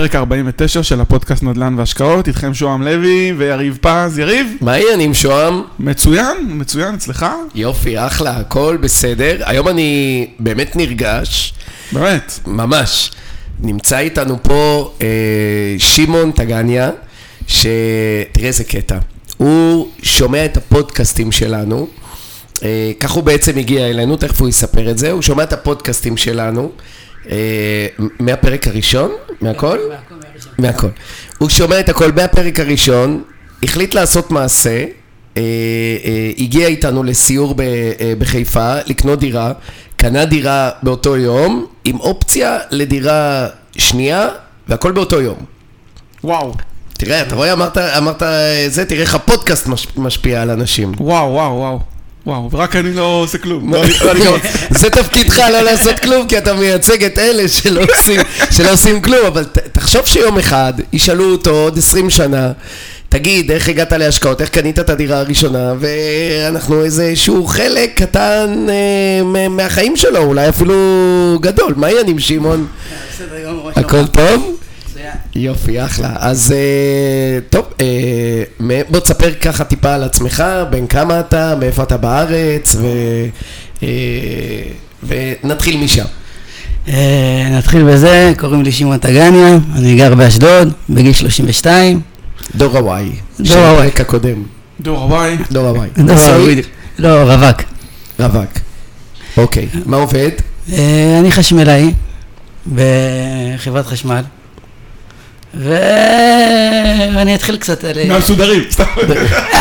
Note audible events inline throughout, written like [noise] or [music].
פרק 49 של הפודקאסט נדל"ן והשקעות, איתכם שוהם לוי ויריב פז. יריב? מה העניינים שוהם? מצוין, מצוין, אצלך? יופי, אחלה, הכל בסדר. היום אני באמת נרגש. באמת. ממש. נמצא איתנו פה אה, שמעון טגניה, שתראה איזה קטע. הוא שומע את הפודקאסטים שלנו, אה, כך הוא בעצם הגיע אלינו, תכף הוא יספר את זה, הוא שומע את הפודקאסטים שלנו. אה, מהפרק הראשון? מהכל? מהכל. הוא שומע את הכל מהפרק הראשון, החליט לעשות מעשה, אה, אה, הגיע איתנו לסיור בחיפה, לקנות דירה, קנה דירה באותו יום, עם אופציה לדירה שנייה, והכל באותו יום. וואו. תראה, אתה רואה, אמרת, אמרת זה, תראה איך הפודקאסט משפיע על אנשים. וואו, וואו, וואו. וואו, ורק אני לא עושה כלום. לא, [laughs] זה תפקידך לא [laughs] לעשות כלום, כי אתה מייצג את אלה שלא עושים כלום, אבל תחשוב שיום אחד ישאלו אותו עוד עשרים שנה, תגיד, איך הגעת להשקעות, איך קנית את הדירה הראשונה, ואנחנו איזשהו חלק קטן אה, מהחיים שלו, אולי אפילו גדול. מה העניינים, שמעון? הכל טוב? יופי, אחלה. אז אה, טוב, אה, בוא תספר ככה טיפה על עצמך, בין כמה אתה, מאיפה אתה בארץ, ו... אה, ונתחיל משם. נתחיל בזה, קוראים לי שמעון טגניה, אני גר באשדוד, בגיל 32. דור הוואי. דור הוואי. של הקודם. דור הוואי. דור הוואי. [laughs] דור הוואי, לא, רווק. רווק. אוקיי, מה עובד? אני חשמלאי בחברת חשמל. ואני אתחיל קצת על... מהמסודרים, סתם.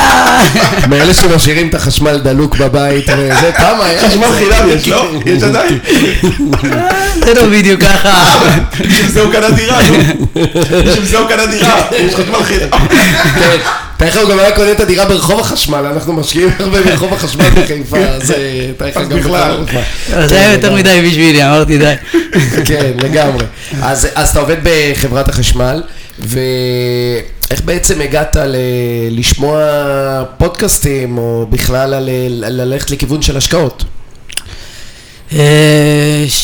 [laughs] מאלה שמשאירים את החשמל דלוק בבית וזה, כמה? חשמל חינם יש, לא? יש עדיין? זה לא בדיוק ככה. בשביל זה הוא קנה דירה, נו. בשביל זה הוא קנה דירה, יש [laughs] חשמל חינם. תאר לך הוא גם היה קונה את הדירה ברחוב החשמל, אנחנו משקיעים הרבה ברחוב החשמל בחיפה, [laughs] אז תאר לך גם בכלל. זה היה יותר מדי בשבילי, אמרתי די. [laughs] כן, לגמרי. אז אתה עובד בחברת החשמל, ואיך בעצם הגעת לשמוע פודקאסטים, או בכלל ללכת לכיוון של השקעות?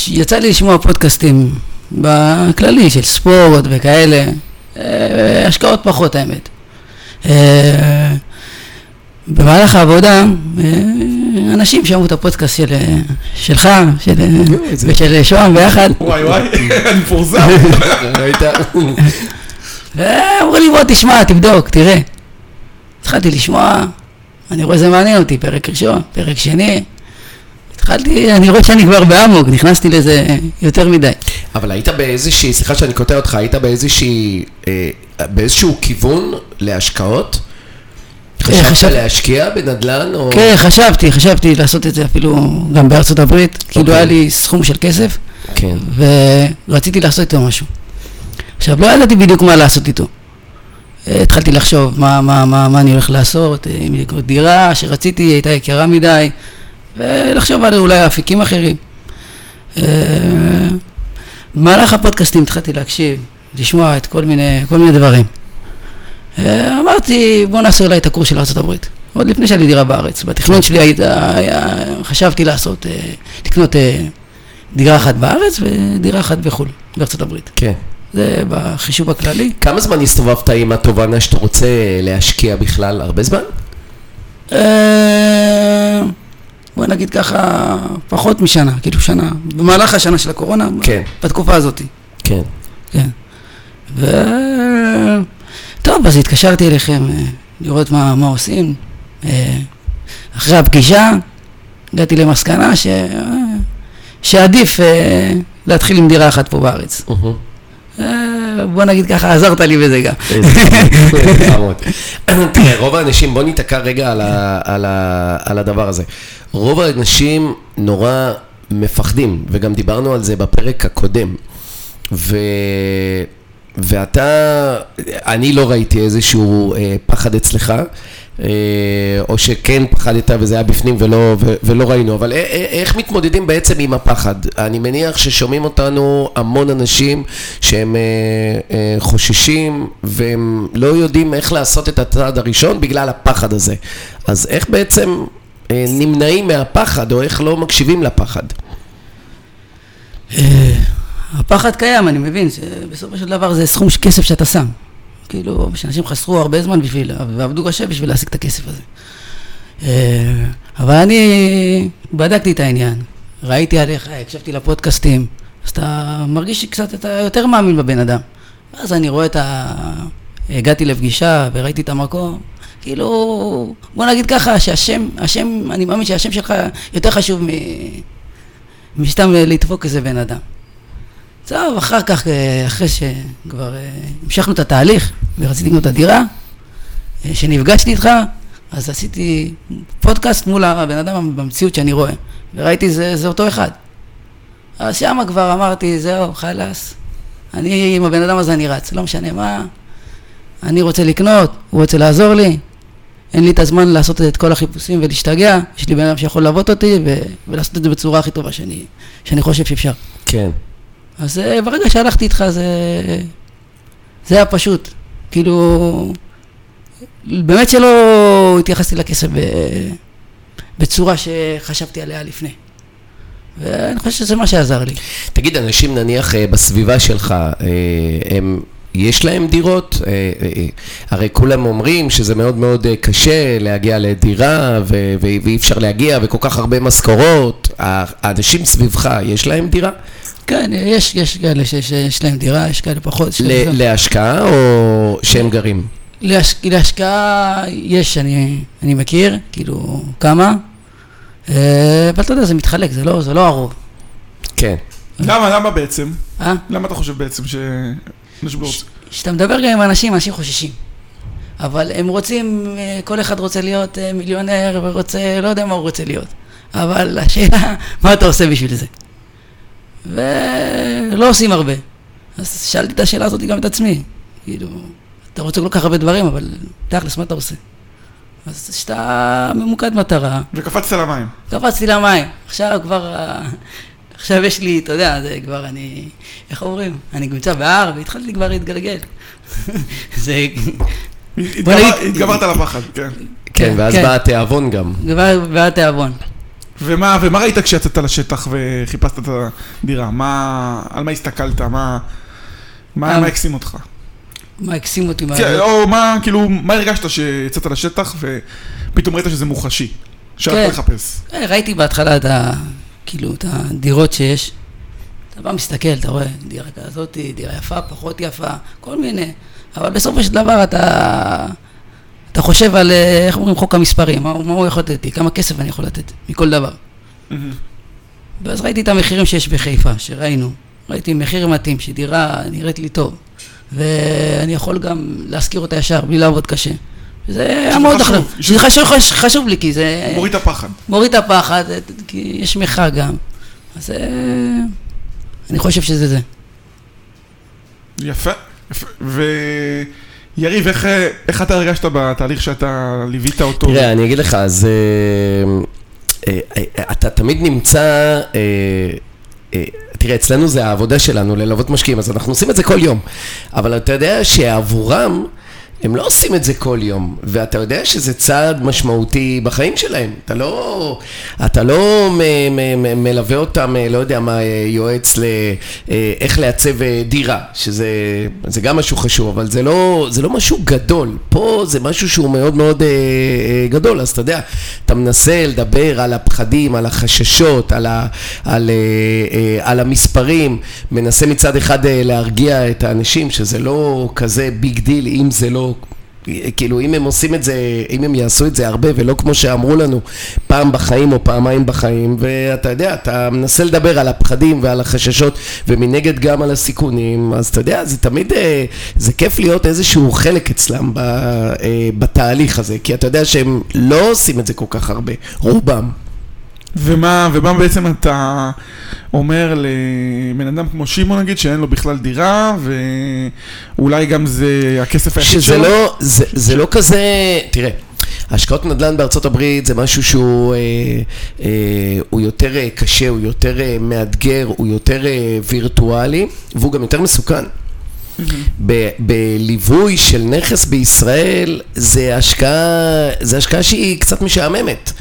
יצא לי לשמוע פודקאסטים בכללי של ספורט וכאלה, השקעות פחות האמת. במהלך העבודה, אנשים שמעו את הפודקאסט של, שלך, של, ושל שוהם ביחד. וואי וואי, [laughs] אני מפורסם. ואמרו לי בוא תשמע, תבדוק, תראה. התחלתי לשמוע, אני רואה זה מעניין אותי, פרק ראשון, פרק שני. התחלתי, אני רואה שאני כבר באמוק, נכנסתי לזה יותר מדי. אבל היית באיזושהי, סליחה שאני קוטע אותך, היית באיזושהי, אה, באיזשהו כיוון להשקעות? חשבת להשקיע בנדל"ן? או... כן, חשבתי, חשבתי לעשות את זה אפילו גם בארצות הברית. כאילו אוקיי. היה לי סכום של כסף, כן. ורציתי לעשות איתו משהו. עכשיו, לא ידעתי בדיוק מה לעשות איתו. התחלתי לחשוב מה, מה, מה, מה אני הולך לעשות, אם לקנות דירה שרציתי, הייתה יקרה מדי, ולחשוב על אולי אפיקים אחרים. במהלך הפודקאסטים התחלתי להקשיב, לשמוע את כל מיני, כל מיני דברים. אמרתי, בוא נעשה אולי את הקורס של ארה"ב. עוד לפני שהיה לי דירה בארץ. בתכנון שלי היה, היה, חשבתי לעשות, לקנות דירה אחת בארץ ודירה אחת בחו"ל, בארצות הברית. כן. זה בחישוב הכללי. כמה זמן הסתובבת עם התובנה שאתה רוצה להשקיע בכלל? הרבה זמן? בוא נגיד ככה, פחות משנה, כאילו שנה. במהלך השנה של הקורונה, כן. בתקופה הזאת. כן. כן. ו... טוב, אז התקשרתי אליכם לראות מה, מה עושים. אחרי הפגישה, הגעתי למסקנה ש... שעדיף להתחיל עם דירה אחת פה בארץ. בוא נגיד ככה, עזרת לי בזה גם. [laughs] תראה, רוב האנשים, בוא ניתקע רגע על הדבר הזה. רוב האנשים נורא מפחדים, וגם דיברנו על זה בפרק הקודם. ו... ואתה, אני לא ראיתי איזשהו אה, פחד אצלך, אה, או שכן פחדת וזה היה בפנים ולא, ו, ולא ראינו, אבל איך מתמודדים בעצם עם הפחד? אני מניח ששומעים אותנו המון אנשים שהם אה, אה, חוששים והם לא יודעים איך לעשות את הצעד הראשון בגלל הפחד הזה. אז איך בעצם אה, נמנעים מהפחד, או איך לא מקשיבים לפחד? הפחד קיים, אני מבין, שבסופו של דבר זה סכום כסף שאתה שם. כאילו, שאנשים חסרו הרבה זמן בשביל, ועבדו קשה בשביל להשיג את הכסף הזה. אה, אבל אני בדקתי את העניין, ראיתי עליך, הקשבתי לפודקאסטים, אז אתה מרגיש שקצת אתה יותר מאמין בבן אדם. ואז אני רואה את ה... הגעתי לפגישה וראיתי את המקום, כאילו, בוא נגיד ככה, שהשם, השם, אני מאמין שהשם שלך יותר חשוב מ... משתם לדפוק איזה בן אדם. טוב, אחר כך, אה, אחרי שכבר אה, המשכנו את התהליך ורציתי לקנות את הדירה, אה, שנפגשתי איתך, אז עשיתי פודקאסט מול הבן אדם במציאות שאני רואה, וראיתי זה, זה אותו אחד. אז שמה כבר אמרתי, זהו, חלאס, אני עם הבן אדם הזה אני רץ, לא משנה מה, אני רוצה לקנות, הוא רוצה לעזור לי, אין לי את הזמן לעשות את כל החיפושים ולהשתגע, יש לי בן אדם שיכול ללוות אותי ו- ולעשות את זה בצורה הכי טובה שאני, שאני חושב שאפשר. כן. אז אה, ברגע שהלכתי איתך זה, זה היה פשוט, כאילו, באמת שלא התייחסתי לכסף ב, בצורה שחשבתי עליה לפני. ואני חושב שזה מה שעזר לי. תגיד, אנשים נניח אה, בסביבה שלך, אה, הם... יש להם דירות? הרי כולם אומרים שזה מאוד מאוד קשה להגיע לדירה ו- ואי אפשר להגיע וכל כך הרבה משכורות. האנשים סביבך, יש להם דירה? כן, יש, יש כאלה שיש, שיש להם דירה, יש כאלה פחות. ל- להשקעה או שהם גרים? להש... להשקעה יש, אני, אני מכיר, כאילו, כמה. אה, אבל אתה יודע, זה מתחלק, זה לא, זה לא הרוב. כן. למה, למה בעצם? אה? למה אתה חושב בעצם ש... לא? כשאתה מדבר גם עם אנשים, אנשים חוששים. אבל הם רוצים, אה, כל אחד רוצה להיות אה, מיליונר ורוצה, לא יודע מה הוא רוצה להיות. אבל השאלה, [laughs] מה אתה עושה בשביל זה? ולא עושים הרבה. אז שאלתי את השאלה הזאת גם את עצמי. כאילו, אתה רוצה כל כך הרבה דברים, אבל תכלס, מה אתה עושה? אז כשאתה ממוקד מטרה, וקפצת למים. קפצתי למים. עכשיו כבר, עכשיו יש לי, אתה יודע, זה כבר אני, איך אומרים? אני נמצא בהר והתחלתי כבר להתגלגל. [laughs] זה, התגברת על הפחד, כן. כן, ואז כן. בא התיאבון גם. כבר בעד תיאבון. ומה, ומה ראית כשיצאת לשטח וחיפשת את הדירה? מה, על מה הסתכלת? מה, מה. מה הקסים אותך? מה הקסים אותי מה... כן, או מה, כאילו, מה הרגשת שיצאת לשטח ופתאום ראית שזה מוחשי? שהלכת כן. לחפש. אה, ראיתי בהתחלה את ה... כאילו, את הדירות שיש. אתה בא מסתכל, אתה רואה, דירה כזאת, דירה יפה, פחות יפה, כל מיני. אבל בסופו של דבר אתה... אתה חושב על, אה, איך אומרים, חוק המספרים, מה, מה הוא יכול לתת לי, כמה כסף אני יכול לתת, מכל דבר. מהמם. ואז ראיתי את המחירים שיש בחיפה, שראינו. ראיתי מחיר מתאים, שדירה נראית לי טוב. ואני יכול גם להשכיר אותה ישר, בלי לעבוד קשה. זה היה מאוד חשוב, זה חשוב, חשוב, חשוב לי, כי זה... מוריד את הפחד. מוריד את הפחד, כי יש מחאה גם. אז אה, אני חושב שזה זה. יפה. יפה. ויריב, איך, איך אתה הרגשת בתהליך שאתה ליווית אותו? תראה, אני אגיד לך, אז אה, אה, אה, אתה תמיד נמצא... אה, אה, תראה, אצלנו זה העבודה שלנו, ללוות משקיעים, אז אנחנו עושים את זה כל יום. אבל אתה יודע שעבורם, הם לא עושים את זה כל יום, ואתה יודע שזה צעד משמעותי בחיים שלהם. אתה לא, אתה לא מ, מ, מ, מלווה אותם, אה, לא יודע מה, אה, יועץ לאיך לעצב אה, דירה, שזה זה גם משהו חשוב, אבל זה לא, זה לא משהו גדול. פה זה משהו שהוא מאוד מאוד אה, אה, גדול, אז אתה יודע, אתה מנסה לדבר על הפחדים, על החששות, על, ה, על, אה, אה, על המספרים, מנסה מצד אחד אה, להרגיע את האנשים שזה לא כזה big deal אם זה לא... כאילו אם הם עושים את זה, אם הם יעשו את זה הרבה ולא כמו שאמרו לנו פעם בחיים או פעמיים בחיים ואתה יודע, אתה מנסה לדבר על הפחדים ועל החששות ומנגד גם על הסיכונים אז אתה יודע, זה תמיד, אה, זה כיף להיות איזשהו חלק אצלם אה, בתהליך הזה כי אתה יודע שהם לא עושים את זה כל כך הרבה, רובם ומה, ומה בעצם אתה אומר לבן אדם כמו שמעון נגיד, שאין לו בכלל דירה, ואולי גם זה הכסף היחיד שזה שלו? לא, זה, זה לא כזה, תראה, השקעות נדל"ן בארצות הברית זה משהו שהוא אה, אה, הוא יותר אה, קשה, הוא יותר אה, מאתגר, הוא יותר אה, וירטואלי, והוא גם יותר מסוכן. ב- בליווי של נכס בישראל זה השקעה, זה השקעה שהיא קצת משעממת.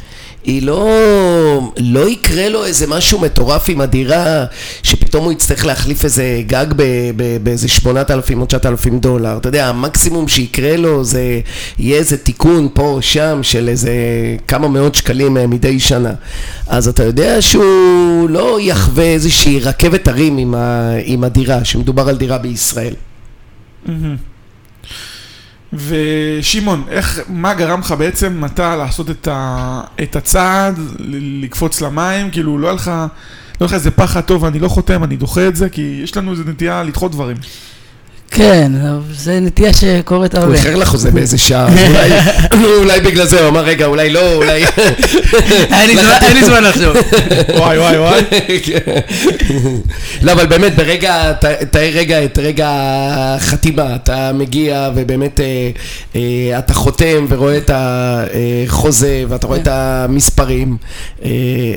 היא לא, לא יקרה לו איזה משהו מטורף עם הדירה, שפתאום הוא יצטרך להחליף איזה גג באיזה 8,000 או 9,000 דולר. אתה יודע, המקסימום שיקרה לו זה יהיה איזה תיקון פה או שם של איזה כמה מאות שקלים אה, מדי שנה. אז אתה יודע שהוא לא יחווה איזושהי רכבת הרים עם, ה, עם הדירה, שמדובר על דירה בישראל. מהמם. ושמעון, מה גרם לך בעצם אתה לעשות את, ה, את הצעד, לקפוץ למים, כאילו לא היה לך, לא איזה פחד טוב, אני לא חותם, אני דוחה את זה, כי יש לנו איזה נטייה לדחות דברים. כן, זה נטייה שקורית הוא הרבה. איחר לחוזה באיזה שעה, [laughs] אולי, בגלל זה הוא אמר, רגע, אולי לא, אולי... [laughs] אין לי זמן- לחשוב. [laughs] וואי וואי וואי. לא, אבל באמת, ברגע, תאר רגע את רגע החתימה, אתה מגיע ובאמת אה, אה, אתה חותם ורואה את החוזה ואתה רואה את המספרים. אה,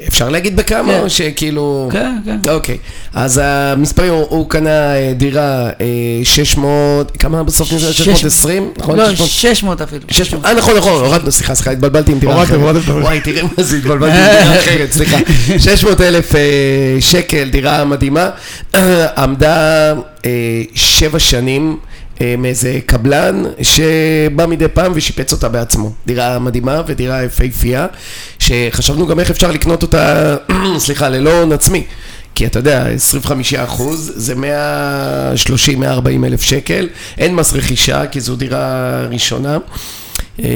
אפשר להגיד בכמה כן. או שכאילו... כן, כן. אוקיי, אז המספרים, הוא, הוא קנה אה, דירה אה, 600, כמה בסוף? שש- 620? נכון? לא, 600? 600 אפילו. 600, אה נכון נכון, הורדנו, סליחה סליחה, התבלבלתי עם דירה הורדתם, אחרת. הורדתם. וואי, תראה מה זה, התבלבלתי עם דירה אחרת, סליחה. [laughs] 600 אלף אה, שקל, דירה מדהימה, [clears throat] עמדה אה, שבע שנים. אה, מאיזה קבלן שבא מדי פעם ושיפץ אותה בעצמו. דירה מדהימה ודירה יפהפייה, שחשבנו גם איך אפשר לקנות אותה, [clears throat] סליחה, ללא הון עצמי. כי אתה יודע, 25 אחוז זה 130-140 אלף שקל, אין מס רכישה כי זו דירה ראשונה. אה,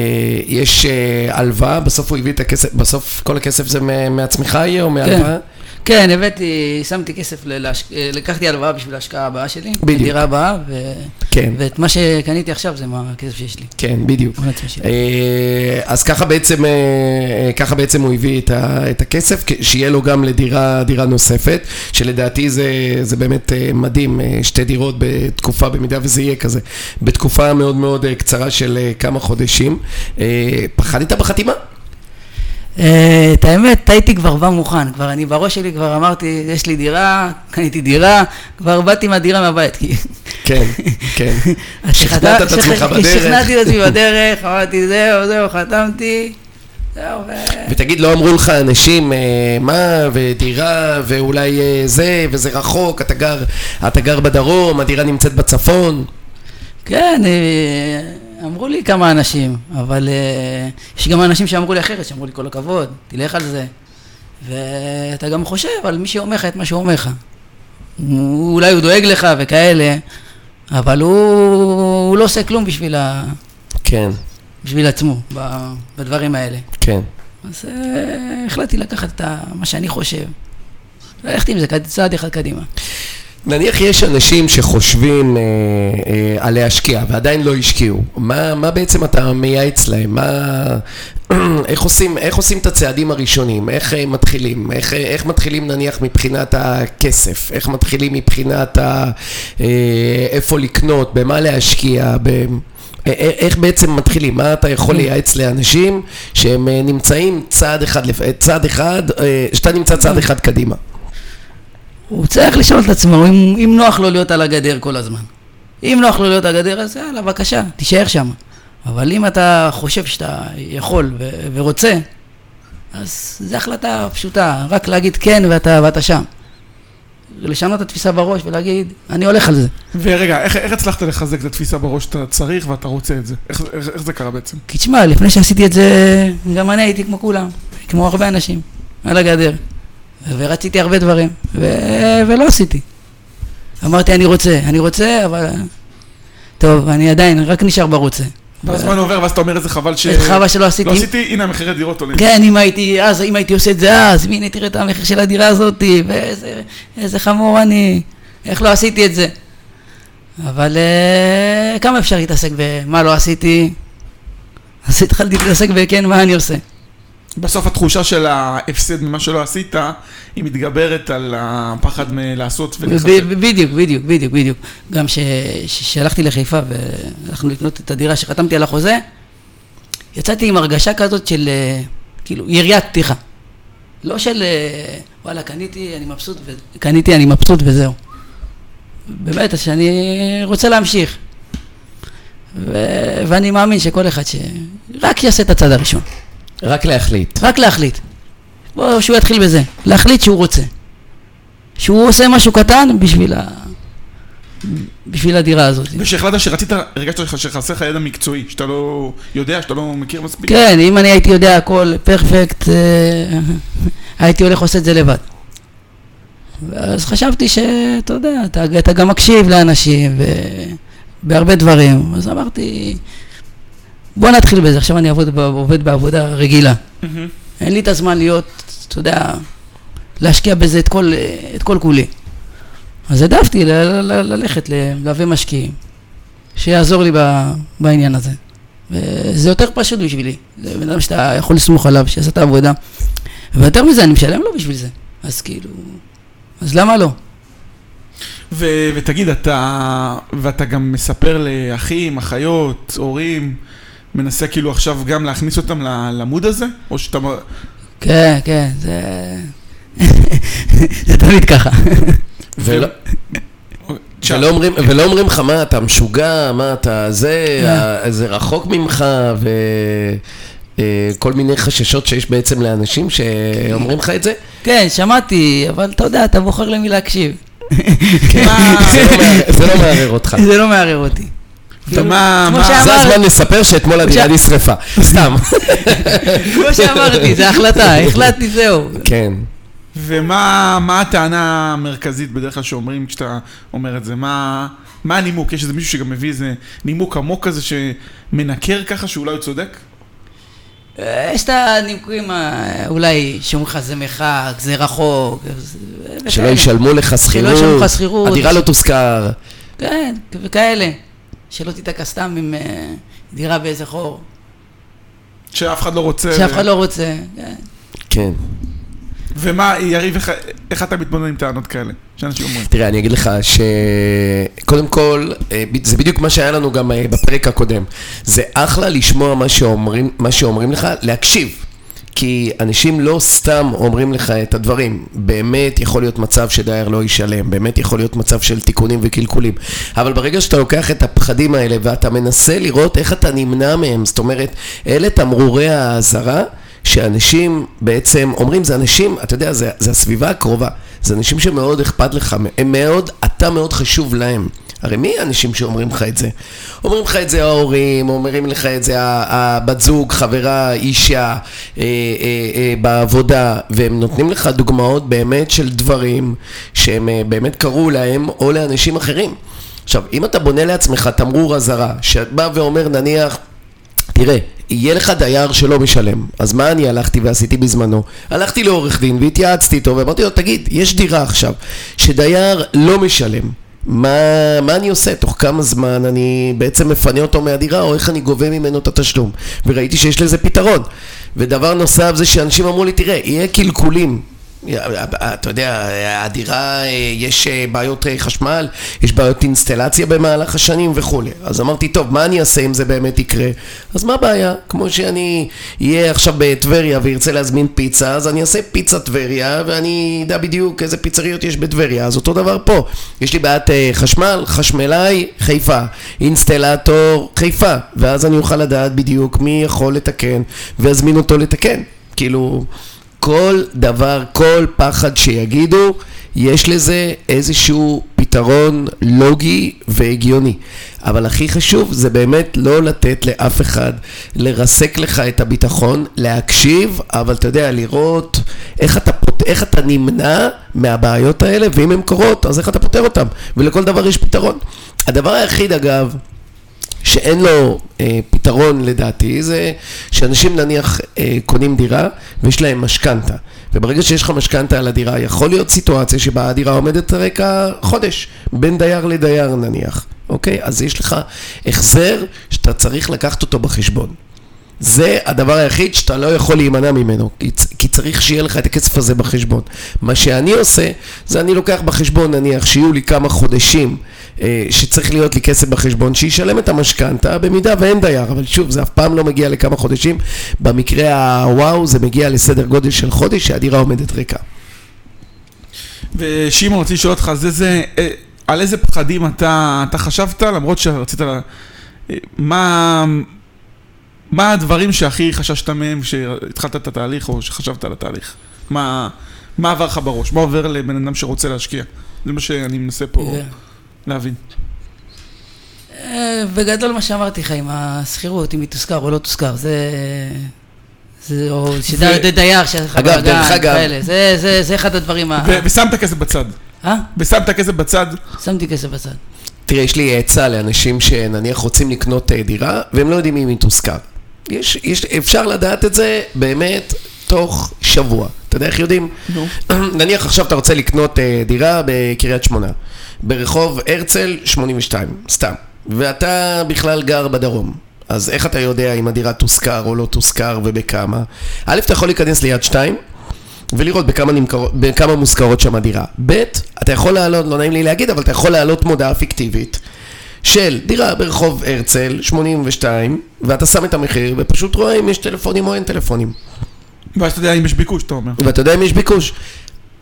יש אה, הלוואה, בסוף הוא הביא את הכסף, בסוף כל הכסף זה מ- מעצמך יהיה או מהלוואה? כן, הבאתי, שמתי כסף, ל- להש- אה, לקחתי הלוואה בשביל ההשקעה הבאה שלי. בדיוק. בדירה הבאה, ו- כן, ואת מה שקניתי עכשיו זה מהכסף שיש לי. כן, בדיוק. אה, אז ככה בעצם, אה, ככה בעצם הוא הביא את, ה, את הכסף, שיהיה לו גם לדירה דירה נוספת, שלדעתי זה, זה באמת מדהים, שתי דירות בתקופה, במידה וזה יהיה כזה, בתקופה מאוד מאוד קצרה של כמה חודשים. פחדת בחתימה? אה, את האמת, הייתי כבר בא מוכן, כבר אני בראש שלי כבר אמרתי, יש לי דירה, קניתי דירה, כבר באתי מהדירה מהבית. כן, [laughs] כן. שכנעת את עצמך בדרך. שכנעתי את עצמי [laughs] בדרך, אמרתי זהו, זהו, חתמתי. ותגיד, לא אמרו לך אנשים, אה, מה, ודירה, ואולי אה, זה, וזה רחוק, אתה גר, אתה גר בדרום, הדירה נמצאת בצפון? כן, אמרו לי כמה אנשים, אבל אה, יש גם אנשים שאמרו לי אחרת, שאמרו לי כל הכבוד, תלך על זה. ואתה גם חושב על מי שאומר לך את מה שהוא אומר לך. אולי הוא דואג לך וכאלה, אבל הוא, הוא לא עושה כלום בשביל, ה, כן, בשביל עצמו ב- בדברים האלה. כן. אז אה, החלטתי לקחת את מה שאני חושב, ללכת עם זה צעד אחד קדימה. נניח יש אנשים שחושבים אה, אה, על להשקיע ועדיין לא השקיעו, מה, מה בעצם אתה מייעץ להם? מה, [clears throat] איך, עושים, איך עושים את הצעדים הראשונים? איך אה, מתחילים? איך, אה, איך מתחילים נניח מבחינת הכסף? איך מתחילים מבחינת ה, אה, איפה לקנות? במה להשקיע? ב, אה, איך בעצם מתחילים? מה אתה יכול לייעץ לאנשים שהם אה, נמצאים צעד אחד, צעד אחד, אה, שאתה נמצא צעד אחד קדימה? הוא צריך לשאול את עצמו אם, אם נוח לו להיות על הגדר כל הזמן. אם נוח לו להיות על הגדר, אז יאללה, בבקשה, תישאר שם. אבל אם אתה חושב שאתה יכול ו- ורוצה, אז זו החלטה פשוטה, רק להגיד כן ואתה, ואתה שם. לשנות את התפיסה בראש ולהגיד, אני הולך על זה. ורגע, איך, איך הצלחת לחזק את התפיסה בראש שאתה צריך ואתה רוצה את זה? איך, איך, איך זה קרה בעצם? כי תשמע, לפני שעשיתי את זה, גם אני הייתי כמו כולם, כמו הרבה אנשים, על הגדר. ורציתי הרבה דברים, ו- ולא עשיתי. אמרתי, אני רוצה, אני רוצה, אבל... טוב, אני עדיין, רק נשאר ברוצה. והזמן עובר ואז אתה אומר איזה חבל ש... חבל שלא עשיתי. לא עשיתי, הנה המחירי דירות עולים. כן, אם הייתי אז, אם הייתי עושה את זה אז, והנה תראה את המחיר של הדירה הזאת, ואיזה איזה חמור אני, איך לא עשיתי את זה. אבל אה, כמה אפשר להתעסק במה לא עשיתי? אז התחלתי להתעסק בכן, מה אני עושה. בסוף התחושה של ההפסד ממה שלא עשית, היא מתגברת על הפחד מלעשות ולחזק. ב- בדיוק, בדיוק, בדיוק, בדיוק. גם כשהלכתי לחיפה והלכנו לקנות את הדירה שחתמתי על החוזה, יצאתי עם הרגשה כזאת של אה, כאילו יריית פתיחה. לא של אה, וואלה, קניתי, אני מבסוט, ו... קניתי, אני מבסוט וזהו. באמת, שאני רוצה להמשיך. ו... ואני מאמין שכל אחד שרק יעשה את הצד הראשון. רק להחליט. רק להחליט. בוא, שהוא יתחיל בזה. להחליט שהוא רוצה. שהוא עושה משהו קטן בשביל, ה... בשביל הדירה הזאת. ושהחלטת שרצית, הרגשת שחסר לך ידע מקצועי, שאתה לא יודע, שאתה לא מכיר מספיק. כן, אם אני הייתי יודע הכל פרפקט, אה, [laughs] הייתי הולך עושה את זה לבד. אז חשבתי שאתה יודע, אתה, אתה גם מקשיב לאנשים בהרבה דברים. אז אמרתי, בוא נתחיל בזה, עכשיו אני עבוד, עובד בעבודה רגילה. מהמם. אין לי את הזמן להיות, אתה יודע, להשקיע בזה את כל, את כל כולי. אז העדפתי ל- ל- ל- ללכת ללווה משקיעים, שיעזור לי ב- בעניין הזה. וזה יותר פשוט בשבילי. זה בן אדם שאתה יכול לסמוך עליו, שיעשה את העבודה. ויותר מזה, אני משלם לו בשביל זה. אז כאילו, אז למה לא? ו- ותגיד, אתה, ואתה גם מספר לאחים, אחיות, הורים, מנסה כאילו עכשיו גם להכניס אותם ל- למוד הזה? או שאתה... כן, כן, זה... [laughs] זה תמיד ככה. ולא. ולא אומרים, ולא אומרים לך, מה, אתה משוגע, מה, אתה זה, ה- זה רחוק ממך, וכל מיני חששות שיש בעצם לאנשים שאומרים לך את זה. כן, שמעתי, אבל אתה יודע, אתה בוחר למי להקשיב. [laughs] זה לא זה לא מערער אותך. זה לא מערער אותי. כאילו, זה הזמן לספר שאתמול הדירה נשרפה. [laughs] סתם. כמו שאמרתי, זו החלטה, [laughs] החלטתי, זהו. כן. ומה מה הטענה המרכזית בדרך כלל שאומרים כשאתה אומר את זה? מה, מה הנימוק? יש איזה מישהו שגם מביא איזה נימוק עמוק כזה שמנקר ככה שאולי הוא צודק? אה, יש את הנימוקים, ה- אולי שאומרים לך זה מרחק, זה רחוק. זה- שלא. ישלמו לך שכירות. הדירה לא תושכר. כן, וכאלה. שלא תיתקע סתם עם אה, דירה באיזה חור, שאף אחד לא רוצה... שאף אחד לא רוצה. כן. כן. ומה, יריב, איך, איך אתה מתמודד עם טענות כאלה? שאנשים אומרים. תראה, אני אגיד לך שקודם כל, אה, זה בדיוק מה שהיה לנו גם אה, בפרק הקודם. זה אחלה לשמוע מה שאומרים, מה שאומרים לך, להקשיב. כי אנשים לא סתם אומרים לך את הדברים. באמת יכול להיות מצב שדייר לא ישלם, באמת יכול להיות מצב של תיקונים וקלקולים. אבל ברגע שאתה לוקח את הפחדים האלה ואתה מנסה לראות איך אתה נמנע מהם, זאת אומרת, אלה תמרורי האזהרה. שאנשים בעצם אומרים, זה אנשים, אתה יודע, זה, זה הסביבה הקרובה, זה אנשים שמאוד אכפת לך, הם מאוד, אתה מאוד חשוב להם. הרי מי האנשים שאומרים לך את זה? אומרים לך את זה ההורים, אומרים לך את זה הבת זוג, חברה, אישה, אה, אה, אה, בעבודה, והם נותנים לך דוגמאות באמת של דברים שהם אה, באמת קרו להם או לאנשים אחרים. עכשיו, אם אתה בונה לעצמך תמרור אזהרה, שאת בא ואומר נניח תראה, יהיה לך דייר שלא משלם, אז מה אני הלכתי ועשיתי בזמנו? הלכתי לעורך דין והתייעצתי איתו ואמרתי לו, תגיד, יש דירה עכשיו שדייר לא משלם, מה, מה אני עושה? תוך כמה זמן אני בעצם מפנה אותו מהדירה או איך אני גובה ממנו את התשלום? וראיתי שיש לזה פתרון. ודבר נוסף זה שאנשים אמרו לי, תראה, יהיה קלקולים. אתה יודע, הדירה, יש בעיות חשמל, יש בעיות אינסטלציה במהלך השנים וכולי. אז אמרתי, טוב, מה אני אעשה אם זה באמת יקרה? אז מה הבעיה? כמו שאני אהיה עכשיו בטבריה וירצה להזמין פיצה, אז אני אעשה פיצה טבריה, ואני אדע בדיוק איזה פיצריות יש בטבריה. אז אותו דבר פה. יש לי בעיית אה, חשמל, חשמלאי, חיפה. אינסטלטור, חיפה. ואז אני אוכל לדעת בדיוק מי יכול לתקן, ואזמין אותו לתקן. כאילו... כל דבר, כל פחד שיגידו, יש לזה איזשהו פתרון לוגי והגיוני. אבל הכי חשוב זה באמת לא לתת לאף אחד לרסק לך את הביטחון, להקשיב, אבל אתה יודע, לראות איך אתה, פות... איך אתה נמנע מהבעיות האלה, ואם הן קורות, אז איך אתה פותר אותן. ולכל דבר יש פתרון. הדבר היחיד, אגב, שאין לו אה, פתרון לדעתי, זה שאנשים נניח אה, קונים דירה ויש להם משכנתה. וברגע שיש לך משכנתה על הדירה, יכול להיות סיטואציה שבה הדירה עומדת רקע חודש, בין דייר לדייר נניח, אוקיי? אז יש לך החזר שאתה צריך לקחת אותו בחשבון. זה הדבר היחיד שאתה לא יכול להימנע ממנו, כי, כי צריך שיהיה לך את הכסף הזה בחשבון. מה שאני עושה, זה אני לוקח בחשבון, נניח, שיהיו לי כמה חודשים שצריך להיות לי כסף בחשבון, שישלם את המשכנתה במידה ואין דייר, אבל שוב, זה אף פעם לא מגיע לכמה חודשים. במקרה הוואו, זה מגיע לסדר גודל של חודש שהדירה עומדת ריקה. ושמעון, רציתי לשאול אותך, זה זה, אה, על איזה פחדים אתה, אתה חשבת, למרות שרצית, לה- אה, מה, מה הדברים שהכי חששת מהם כשהתחלת את התהליך או שחשבת על התהליך? מה, מה עבר לך בראש? מה עובר לבן אדם שרוצה להשקיע? זה מה שאני מנסה פה כן. להבין. אה, בגדול מה שאמרתי לך עם השכירות, אם היא תושכר או לא תושכר, זה... זה או שדר ו- דייר שיש לך אגב, דרך אגב- כאלה. זה- זה זה אחד הדברים ה... ושמת כסף בצד. אה? ושמת כסף בצד. שמתי כסף בצד. תראה, יש לי עצה לאנשים שנניח רוצים לקנות אה, דירה, והם לא יודעים אם היא תושכר. יש, יש, אפשר לדעת את זה באמת תוך שבוע. אתה יודע איך יודעים? נו. נניח עכשיו אתה רוצה לקנות אה, דירה בקריית שמונה, ברחוב הרצל 82, סתם, ואתה בכלל גר בדרום. אז איך אתה יודע אם הדירה תושכר או לא תושכר ובכמה? א', אתה יכול להיכנס ליד שתיים ולראות בכמה, נמכר, בכמה מושכרות שם הדירה. ב', אתה יכול להעלות, לא נעים לי להגיד, אבל אתה יכול להעלות מודעה פיקטיבית של דירה ברחוב הרצל 82, ואתה שם את המחיר ופשוט רואה אם יש טלפונים או אין טלפונים. ואז אתה יודע אם יש ביקוש, אתה אומר. ואתה יודע אם יש ביקוש.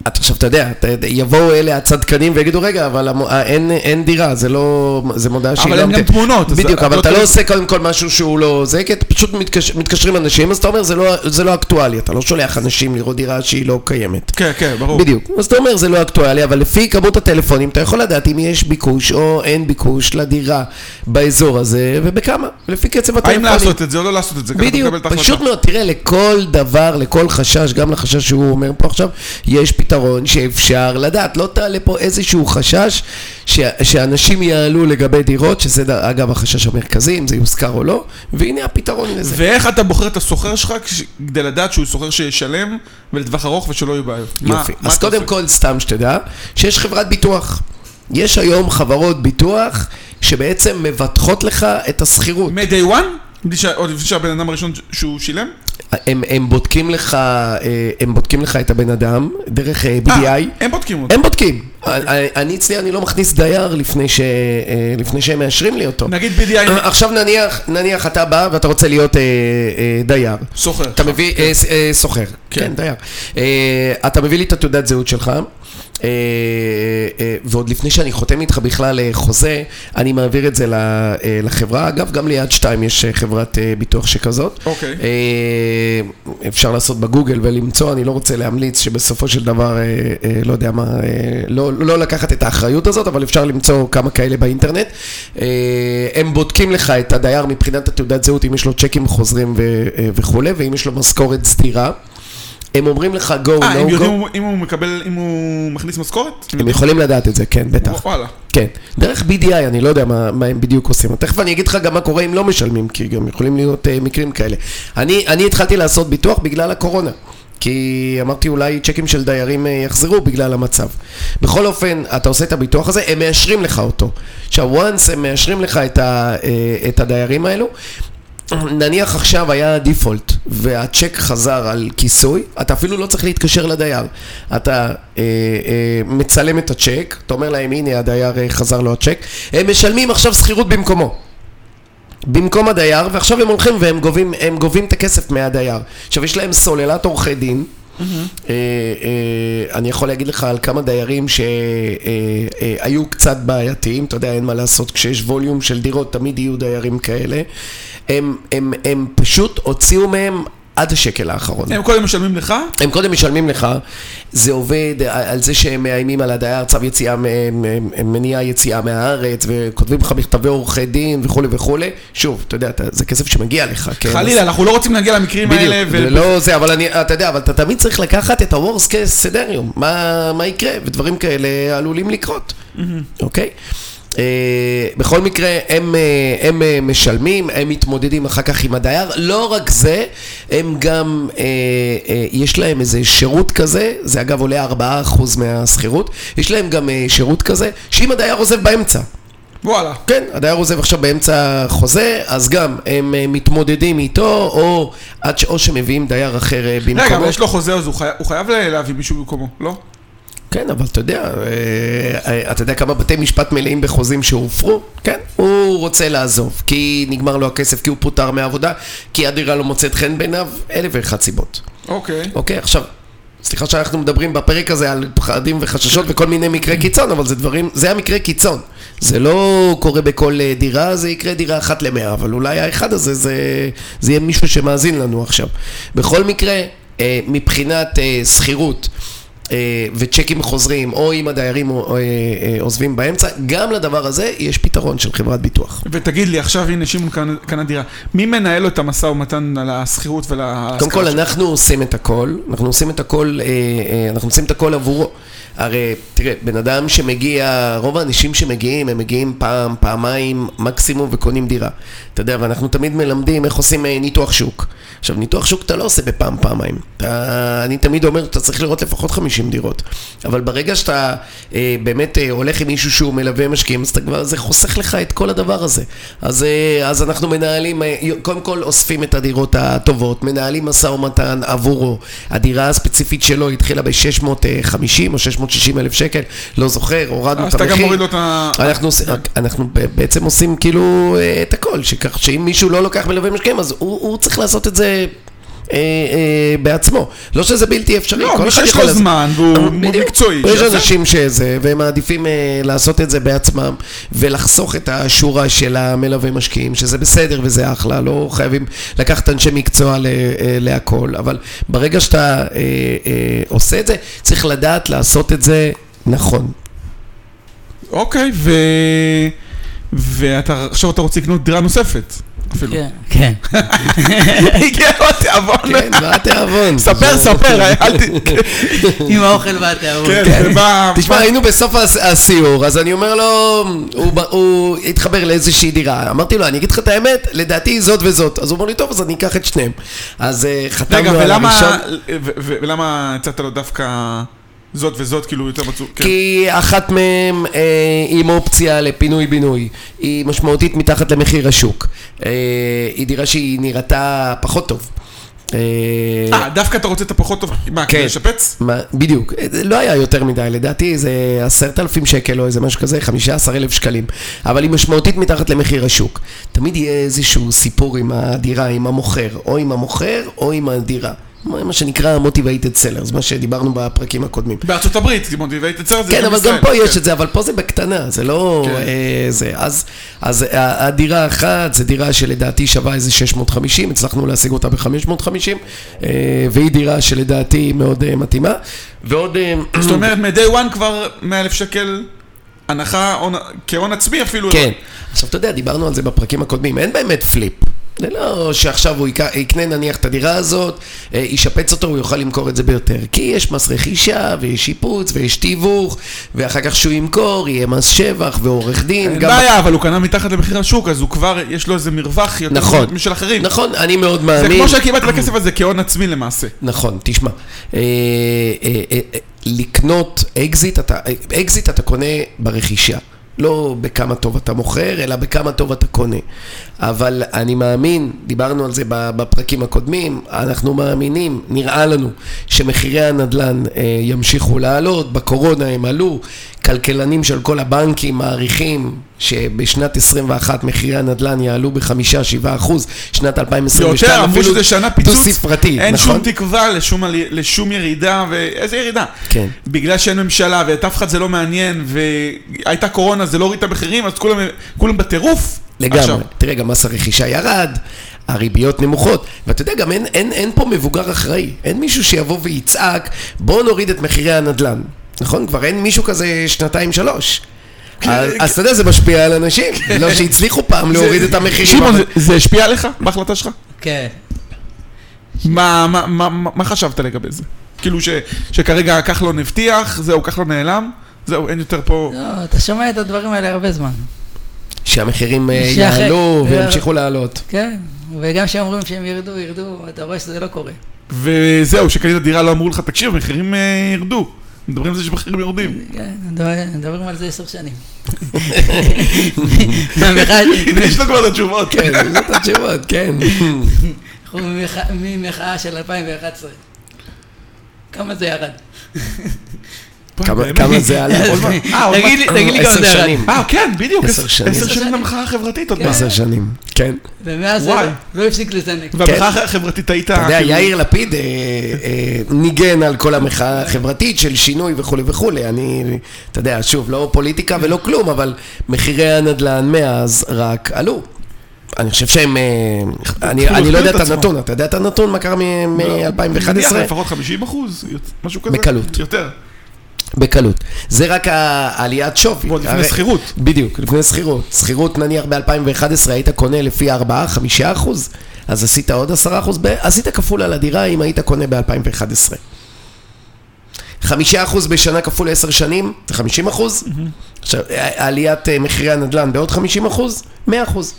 אתה עכשיו, אתה יודע, יבואו אלה הצדקנים ויגידו, רגע, אבל אה, אין, אין דירה, זה לא, זה מודעה שהיא אבל לא... אין גם תמונות, בדיוק, אבל לא אתה לא צריך- עושה קודם כל משהו שהוא לא... זה, כי פשוט מתקשר, מתקשרים אנשים, אז אתה אומר, זה לא, זה לא אקטואלי, אתה לא שולח אנשים לראות דירה שהיא לא קיימת. כן, כן, ברור. בדיוק. אז אתה אומר, זה לא אקטואלי, אבל לפי כמות הטלפונים, אתה יכול לדעת אם יש ביקוש או אין ביקוש לדירה באזור הזה, ובכמה, לפי קצב האם הטלפונים. לעשות את זה או לא לעשות את זה? ככה אתה בדיוק, את. פשוט מאוד, תראה, לכל דבר, לכל חשש, גם לחשש שהוא אומר פה עכשיו, יש פתרון שאפשר לדעת. לא תעלה פה איזשהו חשש ש- שאנשים יעלו לגבי דירות, שזה ד- אגב החשש המרכזי, אם זה יושכר או לא, והנה הפתרון לזה. ואיך אתה בוחר את הסוחר שלך כדי לדעת שהוא סוחר שישלם ולטווח ארוך ושלא יהיו בעיות? מה- יופי. מה אז אתה קודם? כל, סתם שתדע, שיש חברת ביטוח. יש היום חברות ביטוח שבעצם מבטחות לך את השכירות. מ-day one? עוד לפני שהבן אדם הראשון שהוא שילם? הם, הם בודקים לך, אה, הם בודקים לך את הבן אדם דרך אה, BDI. אה, הם בודקים אותו. הם בודקים. אני אני אצלי, אני לא מכניס דייר לפני, ש, אה, לפני שהם מאשרים לי אותו. נגיד BDI עכשיו נניח, נניח אתה בא ואתה רוצה להיות אה, אה, דייר. סוחר. אתה מביא, אה, אה, סוחר, כן. כן, דייר. אה, אתה מביא לי את התעודת זהות שלך, אה, אה, ועוד לפני שאני חותם איתך בכלל אה, חוזה, אני מעביר את זה אה, לחברה. אגב, גם ליד שתיים יש אה, חברת אה, ביטוח שכזאת. אוקיי. אה, אפשר לעשות בגוגל ולמצוא, אני לא רוצה להמליץ שבסופו של דבר, אה, אה, לא יודע מה, אה, לא, לא לקחת את האחריות הזאת, אבל אפשר למצוא כמה כאלה באינטרנט. אה, הם בודקים לך את הדייר מבחינת התעודת זהות, אם יש לו צ'קים חוזרים אה, וכולי, ואם יש לו משכורת סדירה. הם אומרים לך go, אה, הם no יודעים go. אם הוא- אם הוא מקבל, אם הוא מכניס משכורת? הם יכולים לדעת את זה, כן, בטח. וואלה. כן. דרך BDI, אני לא יודע מה, מה הם בדיוק עושים. תכף אני אגיד לך גם מה קורה אם לא משלמים, כי גם יכולים להיות uh, מקרים כאלה. אני, אני התחלתי לעשות ביטוח בגלל הקורונה. כי אמרתי אולי צ'קים של דיירים אה, יחזרו בגלל המצב. בכל אופן, אתה עושה את הביטוח הזה, הם מאשרים לך אותו. עכשיו, once הם מאשרים לך את, ה, אה, את הדיירים האלו, נניח עכשיו היה דיפולט והצ'ק חזר על כיסוי, אתה אפילו לא צריך להתקשר לדייר. אתה אה, אה, מצלם את הצ'ק, אתה אומר להם הנה הדייר אה, חזר לו הצ'ק, הם משלמים עכשיו שכירות במקומו. במקום הדייר, ועכשיו הם הולכים והם גובים, גובים את הכסף מהדייר. עכשיו יש להם סוללת עורכי דין, אני יכול להגיד לך על כמה דיירים שהיו קצת בעייתיים, אתה יודע, אין מה לעשות, כשיש ווליום של דירות תמיד יהיו דיירים כאלה. הם פשוט הוציאו מהם עד השקל האחרון. הם קודם משלמים לך, הם קודם משלמים לך, זה עובד על זה שהם מאיימים על הדייר, צו יציאה, מ- מ- מניעה יציאה מהארץ, וכותבים לך מכתבי עורכי דין וכולי וכולי. שוב, אתה יודע, זה כסף שמגיע לך, כן? חלילה, אנחנו לא רוצים להגיע למקרים האלה. בדיוק, ו- לא זה, אבל אני, אתה יודע, אבל אתה תמיד צריך לקחת את ה-Worst case scenario, מה, מה יקרה, ודברים כאלה עלולים לקרות, אוקיי? Uh, בכל מקרה, הם, uh, הם uh, משלמים, הם מתמודדים אחר כך עם הדייר. לא רק זה, הם גם, יש להם איזה שירות כזה, זה אגב עולה 4% מהשכירות, יש להם גם שירות כזה, שאם הדייר עוזב באמצע, וואלה. כן, הדייר עוזב עכשיו באמצע חוזה, אז גם הם אה, מתמודדים איתו, או, עד ש... או שמביאים דייר אחר אה, במקומו. רגע, אבל יש לו חוזה, אז הוא חי- הוא חייב להביא מישהו במקומו, לא? כן, אבל אתה יודע, אה, אה, אתה יודע כמה בתי משפט מלאים בחוזים שהופרו? כן, הוא רוצה לעזוב, כי נגמר לו הכסף, כי הוא פוטר מהעבודה, כי הדירה לא מוצאת חן בעיניו, אלף ואחת סיבות. אוקיי. אוקיי, עכשיו, סליחה שאנחנו מדברים בפרק הזה על פחדים וחששות וכל מיני מקרי קיצון, אבל זה דברים, זה המקרה קיצון. זה לא קורה בכל אה, דירה, זה יקרה דירה אחת למאה, אבל אולי האחד הזה זה, זה יהיה מישהו שמאזין לנו עכשיו. בכל מקרה, מבחינת שכירות, וצ'קים חוזרים, או אם הדיירים אה, אה, עוזבים באמצע, גם לדבר הזה יש פתרון של חברת ביטוח. ותגיד לי, עכשיו הנה שמעון קנה- דירה, מי מנהל לו את המשא ומתן על השכירות ולהשכרה? קודם כל? אנחנו עושים את הכל, אנחנו עושים את הכל, אה, אה, אנחנו עושים את הכל עבורו. הרי, תראה, בן אדם שמגיע, רוב האנשים שמגיעים, הם מגיעים פעם, פעמיים, מקסימום, וקונים דירה. אתה יודע, ואנחנו תמיד מלמדים איך עושים אה, ניתוח שוק. עכשיו, ניתוח שוק אתה לא עושה בפעם, פעמיים. אתה, אני תמיד אומר, אתה צריך לראות לפחות 50 דירות. אבל ברגע שאתה אה, באמת אה, הולך עם מישהו שהוא מלווה משקיעים, אז אתה כבר, זה חוסך לך את כל הדבר הזה. אז, אה, אז אנחנו מנהלים, אה, קודם כל אוספים את הדירות הטובות, מנהלים משא ומתן עבורו. הדירה הספציפית שלו התחילה ב-650 או 660 אלף שקל, לא זוכר, הורדנו אז את אתה המחיר. גם מוריד לו את ה... אנחנו, אנחנו בעצם עושים כאילו אה, את הכל, שכך שאם מישהו לא לוקח מלווה משקיעים, אז הוא, הוא צריך לעשות את זה אה, אה, בעצמו. לא שזה בלתי אפשרי, לא, כל מי שיש לו זמן והוא. מקצועי. יש. אנשים שזה, והם מעדיפים אה, לעשות את זה בעצמם, ולחסוך את השורה של המלווה משקיעים, שזה בסדר וזה אחלה, לא חייבים לקחת אנשי מקצוע ל- אה, להכל, אבל ברגע שאתה אה, אה, עושה את זה, צריך לדעת לעשות את זה נכון. אוקיי, ו... ואתה עכשיו אתה רוצה לקנות דירה נוספת. אפילו. כן, כן. [laughs] הגיע לו התיאבון. כן, והתיאבון. ספר, זה- ספר, אל ת... עם האוכל והתיאבון. כן, ומה... תשמע, היינו בסוף הס- הסיור, אז אני אומר לו, הוא התחבר לאיזושהי דירה. אמרתי לו, אני אגיד לך את האמת, לדעתי זאת וזאת. אז הוא אומר לי, טוב, אז אני אקח את שניהם. אז אה, רגע, חתמנו על ולמה... הראשון. ו- ולמה הצעת לו דווקא זאת וזאת, כאילו יותר מצאו... כן. כי אחת מהן אה, עם אופציה לפינוי-בינוי, היא משמעותית מתחת למחיר השוק. אה, היא דירה שהיא נראתה פחות טוב. אה, אה, דווקא אתה רוצה את הפחות טוב? מה, כן. כדי לשפץ? בדיוק, זה לא היה יותר מדי, לדעתי זה עשרת אלפים שקל או איזה משהו כזה, חמישה עשר אלף שקלים, אבל היא משמעותית מתחת למחיר השוק. תמיד יהיה איזשהו סיפור עם הדירה, עם המוכר, או עם המוכר או עם הדירה. מה שנקרא motivated sellers, מה שדיברנו בפרקים הקודמים. בארצות הברית, מוטיבייטד סרט זה כן, אבל גם פה יש כן. את זה, אבל פה זה בקטנה, זה לא כן. אה, זה. אז, אז ה- הדירה האחת זה דירה שלדעתי שווה איזה 650, הצלחנו להשיג אותה ב-550, אה, והיא דירה שלדעתי מאוד אה, מתאימה. ועוד... אה, [clears throat] זאת אומרת, מ-day one כבר 100 אלף שקל הנחה, הון- כהון עצמי אפילו. כן. עכשיו, אתה יודע, דיברנו על זה בפרקים הקודמים, אין באמת פליפ. זה לא שעכשיו הוא יקנה נניח את הדירה הזאת, אה, ישפץ אותו, הוא יוכל למכור את זה ביותר. כי יש מס רכישה, ויש שיפוץ, ויש תיווך, ואחר כך שהוא ימכור, יהיה מס שבח ועורך דין. אין בעיה, אבל הוא קנה מתחת למחיר השוק, אז הוא כבר, יש לו איזה מרווח יותר נכון. משל אחרים. נכון, אני מאוד זה מאמין. כמו שקיבלת את הכסף הזה כהון עצמי למעשה. נכון, תשמע, אה, אה, אה, אה, לקנות אקזיט, אתה, אקזיט אתה קונה ברכישה. לא בכמה טוב אתה מוכר, אלא בכמה טוב אתה קונה. אבל אני מאמין, דיברנו על זה בפרקים הקודמים, אנחנו מאמינים, נראה לנו, שמחירי הנדל"ן אה, ימשיכו לעלות, בקורונה הם עלו, כלכלנים של כל הבנקים מעריכים שבשנת 21 מחירי הנדל"ן יעלו בחמישה, שבעה אחוז, שנת 2022 יותר, אפילו שזה שנה פיצוץ. דו-ספרתי, אין נכון? שום תקווה לשום, לשום ירידה, ואיזה ירידה? כן. בגלל שאין ממשלה ואת אף אחד זה לא מעניין, והייתה קורונה, זה לא הוריד את המחירים, אז כולם, כולם בטירוף. לגמרי. עכשיו, תראה, גם מס הרכישה ירד, הריביות נמוכות, ואתה יודע, גם אין, אין, אין פה מבוגר אחראי. אין מישהו שיבוא ויצעק, בוא נוריד את מחירי הנדל"ן. נכון? כבר אין מישהו כזה שנתיים, שלוש. אז, אז אתה יודע, זה משפיע על אנשים. לא שהצליחו פעם להוריד את המחירים. שמעון, אבל- זה- זה השפיע עליך בהחלטה שלך? כן. מה, מה, מה, מה, מה חשבת לגבי זה? כאילו ש, שכרגע כחלון הבטיח, זהו, כחלון נעלם, זהו, אין יותר פה... לא, אתה שומע את הדברים האלה הרבה זמן. שהמחירים אה, יעלו וימשיכו לעלות. כן, וגם כשאומרים שהם ירדו, ירדו, אתה רואה שזה לא קורה. וזהו, שקנית דירה לא אמרו לך, תקשיב, המחירים אה, ירדו. מדברים על זה שמחירים יורדים. כן, מדבר- מדברים על זה עשר שנים. [laughs] הנה, יש לו כבר את התשובות. כן, זאת התשובות, כן. אנחנו ממחאה של 2011. כמה זה ירד? כמה- זה עלה? אה, תגיד לי- כמה עשר זה. שנים. אה, כן, בדיוק. עשר שנים. למחאה החברתית עוד מעט. עשר שנים, כן. ומאז. לא- לא הפסיק לזנק. והמחאה החברתית הייתה... אתה יודע, כאילו- יאיר לפיד אה, אה, ניגן על כל המחאה החברתית של שינוי וכולי וכולי. אני, אתה יודע, שוב, לא פוליטיקה ולא כלום, אבל מחירי הנדל"ן מאז רק עלו. אני חושב שהם... אני, אני לא יודע את. הנתון, אתה יודע את הנתון? מה קרה נניח מ-2011? לפחות 50 אחוז, משהו כזה. בקלות. יותר. בקלות. זה רק העליית שווי. ועוד לפני שכירות. בדיוק, לפני שכירות. שכירות נניח ב-2011 היית קונה לפי 4-5 אחוז, אז עשית עוד 10 אחוז, ב- עשית כפול על הדירה אם היית קונה ב-2011. 5 אחוז בשנה כפול 10 שנים, זה 50 אחוז. עכשיו, עליית אה, מחירי הנדל"ן בעוד 50 אחוז, 100 אחוז.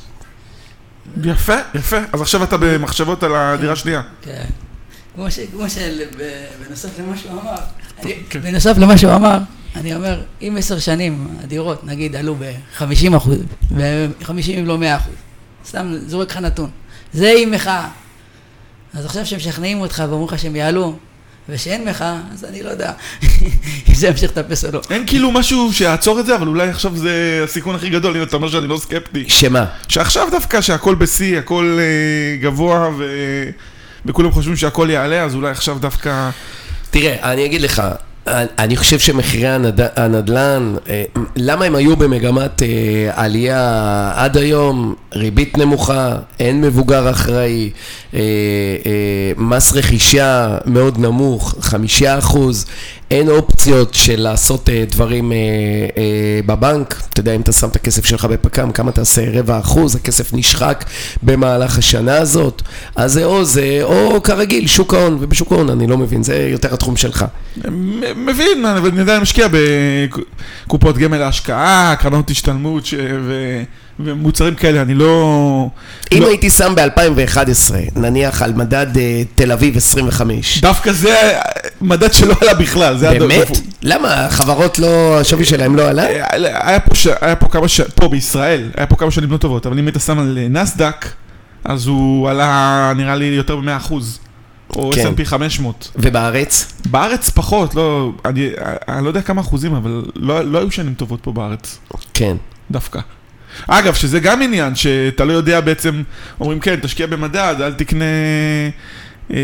יפה, יפה. אז עכשיו אתה במחשבות על הדירה השנייה. כן. כמו ש... כמו של... ב- בנוסף למה שהוא אמר, אני- כן. בנוסף למה שהוא אמר, אני אומר, אם עשר שנים הדירות, נגיד, עלו ב-50 אחוז, ב-50 אם לא 100 אחוז, סתם זורק לך נתון, זה עם מחאה. אז עכשיו שמשכנעים אותך ואומרים לך שהם יעלו, ושאין מחאה, אז אני לא יודע [laughs] אם זה ימשיך לטפס או לא. אין כאילו משהו שיעצור את זה, אבל אולי עכשיו זה הסיכון הכי גדול, אם אתה אומר שאני לא סקפטי. שמה? שעכשיו דווקא שהכל בשיא, הכל אה, גבוה, ו... וכולם חושבים שהכל יעלה, אז אולי עכשיו דווקא... תראה, אני אגיד לך, אני חושב שמחירי הנד... הנדל"ן, אה, למה הם היו במגמת אה, עלייה עד היום, ריבית נמוכה, אין מבוגר אחראי, אה, מס רכישה מאוד נמוך, חמישה אחוז, אין אופציות של לעשות אה, דברים אה, אה, בבנק, אתה יודע, אם אתה שם את הכסף שלך בפק"ם, כמה תעשה רבע אחוז, הכסף נשחק במהלך השנה הזאת, אז זה או זה, או כרגיל, שוק ההון, ובשוק ההון אני לא מבין, זה יותר התחום שלך. מבין, אני אני משקיע בקופות גמל להשקעה, קרנות השתלמות. ו... ומוצרים כאלה, אני לא... אם לא... הייתי שם ב-2011, נניח על מדד אה, תל אביב 25, דווקא זה מדד שלא עלה בכלל, זה הדבר. באמת? למה? החברות לא, השווי שלהם לא עלה? היה פה, ש... היה פה כמה ש... פה בישראל, היה פה כמה שנים לא טובות, אבל אם היית שם על נסדק, אז הוא עלה נראה לי יותר מ-100%, או כן. S&P 500. ובארץ? בארץ פחות, לא, אני, אני לא יודע כמה אחוזים, אבל לא, לא היו שנים טובות פה בארץ, כן. דווקא. אגב, שזה גם עניין, שאתה לא יודע בעצם, אומרים כן, תשקיע במדד, אל תקנה... אה,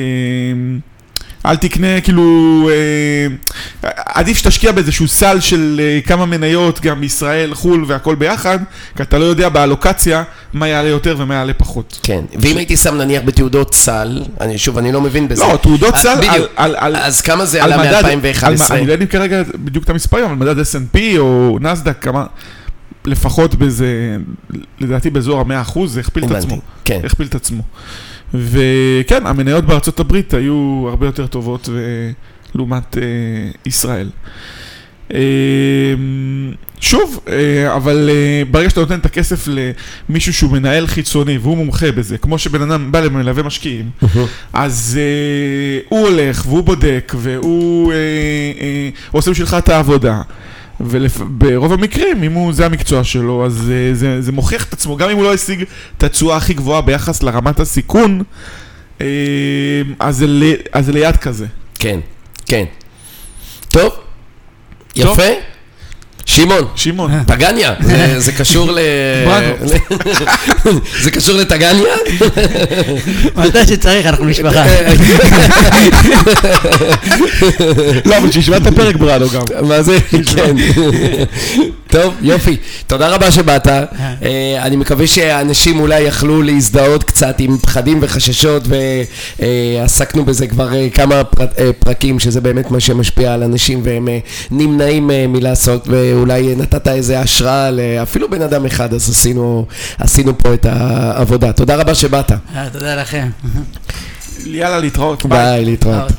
אל תקנה, כאילו, אה, עדיף שתשקיע באיזשהו סל של אה, כמה מניות, גם בישראל, חו"ל והכל ביחד, כי אתה לא יודע באלוקציה מה יעלה יותר ומה יעלה פחות. כן, ואם הייתי שם נניח בתעודות סל, אני שוב, אני לא מבין בזה. לא, תעודות סל, על, בדיוק. על, על, אז כמה זה על עלה מדד- על- מ-2011? אני לא יודע כרגע בדיוק את המספרים, אבל מדד S&P או נסדק, כמה, לפחות באיזה, לדעתי באזור ה-100 זה הכפיל את עצמו. כן. הכפיל את עצמו. וכן, המניות בארצות הברית היו הרבה יותר טובות ו- לעומת אה, ישראל. אה, שוב, אה, אבל אה, ברגע שאתה נותן את הכסף למישהו שהוא מנהל חיצוני והוא מומחה בזה, כמו שבן אדם בא למלווה משקיעים, אז אה, הוא הולך והוא בודק והוא אה, אה, עושה בשבילך את העבודה. וברוב המקרים, אם הוא, זה המקצוע שלו, אז אה, זה, זה מוכיח את עצמו, גם אם הוא לא השיג את התשואה הכי גבוהה ביחס לרמת הסיכון, אה, אז זה, ל- אז זה ליד כזה. כן, כן. טוב, טוב. שמעון, שמעון, טגניה, [laughs] זה- קשור ל... [laughs] זה קשור לטגניה? [laughs] מתי שצריך, אנחנו משפחה. לא, אבל שישמע את הפרק בראנו גם. מה זה? כן. טוב, יופי. תודה רבה שבאת. אה, אני מקווה שאנשים אולי יכלו להזדהות קצת עם פחדים וחששות, ועסקנו בזה כבר אה, כמה אה, פרקים, שזה באמת מה שמשפיע על אנשים, והם נמנעים מלעשות, ואולי נתת איזה השראה לאפילו בן אדם אחד, אז עשינו, עשינו פה את העבודה. תודה רבה שבאת. אה, תודה לכם. יאללה, להתראות. ביי. להתראות.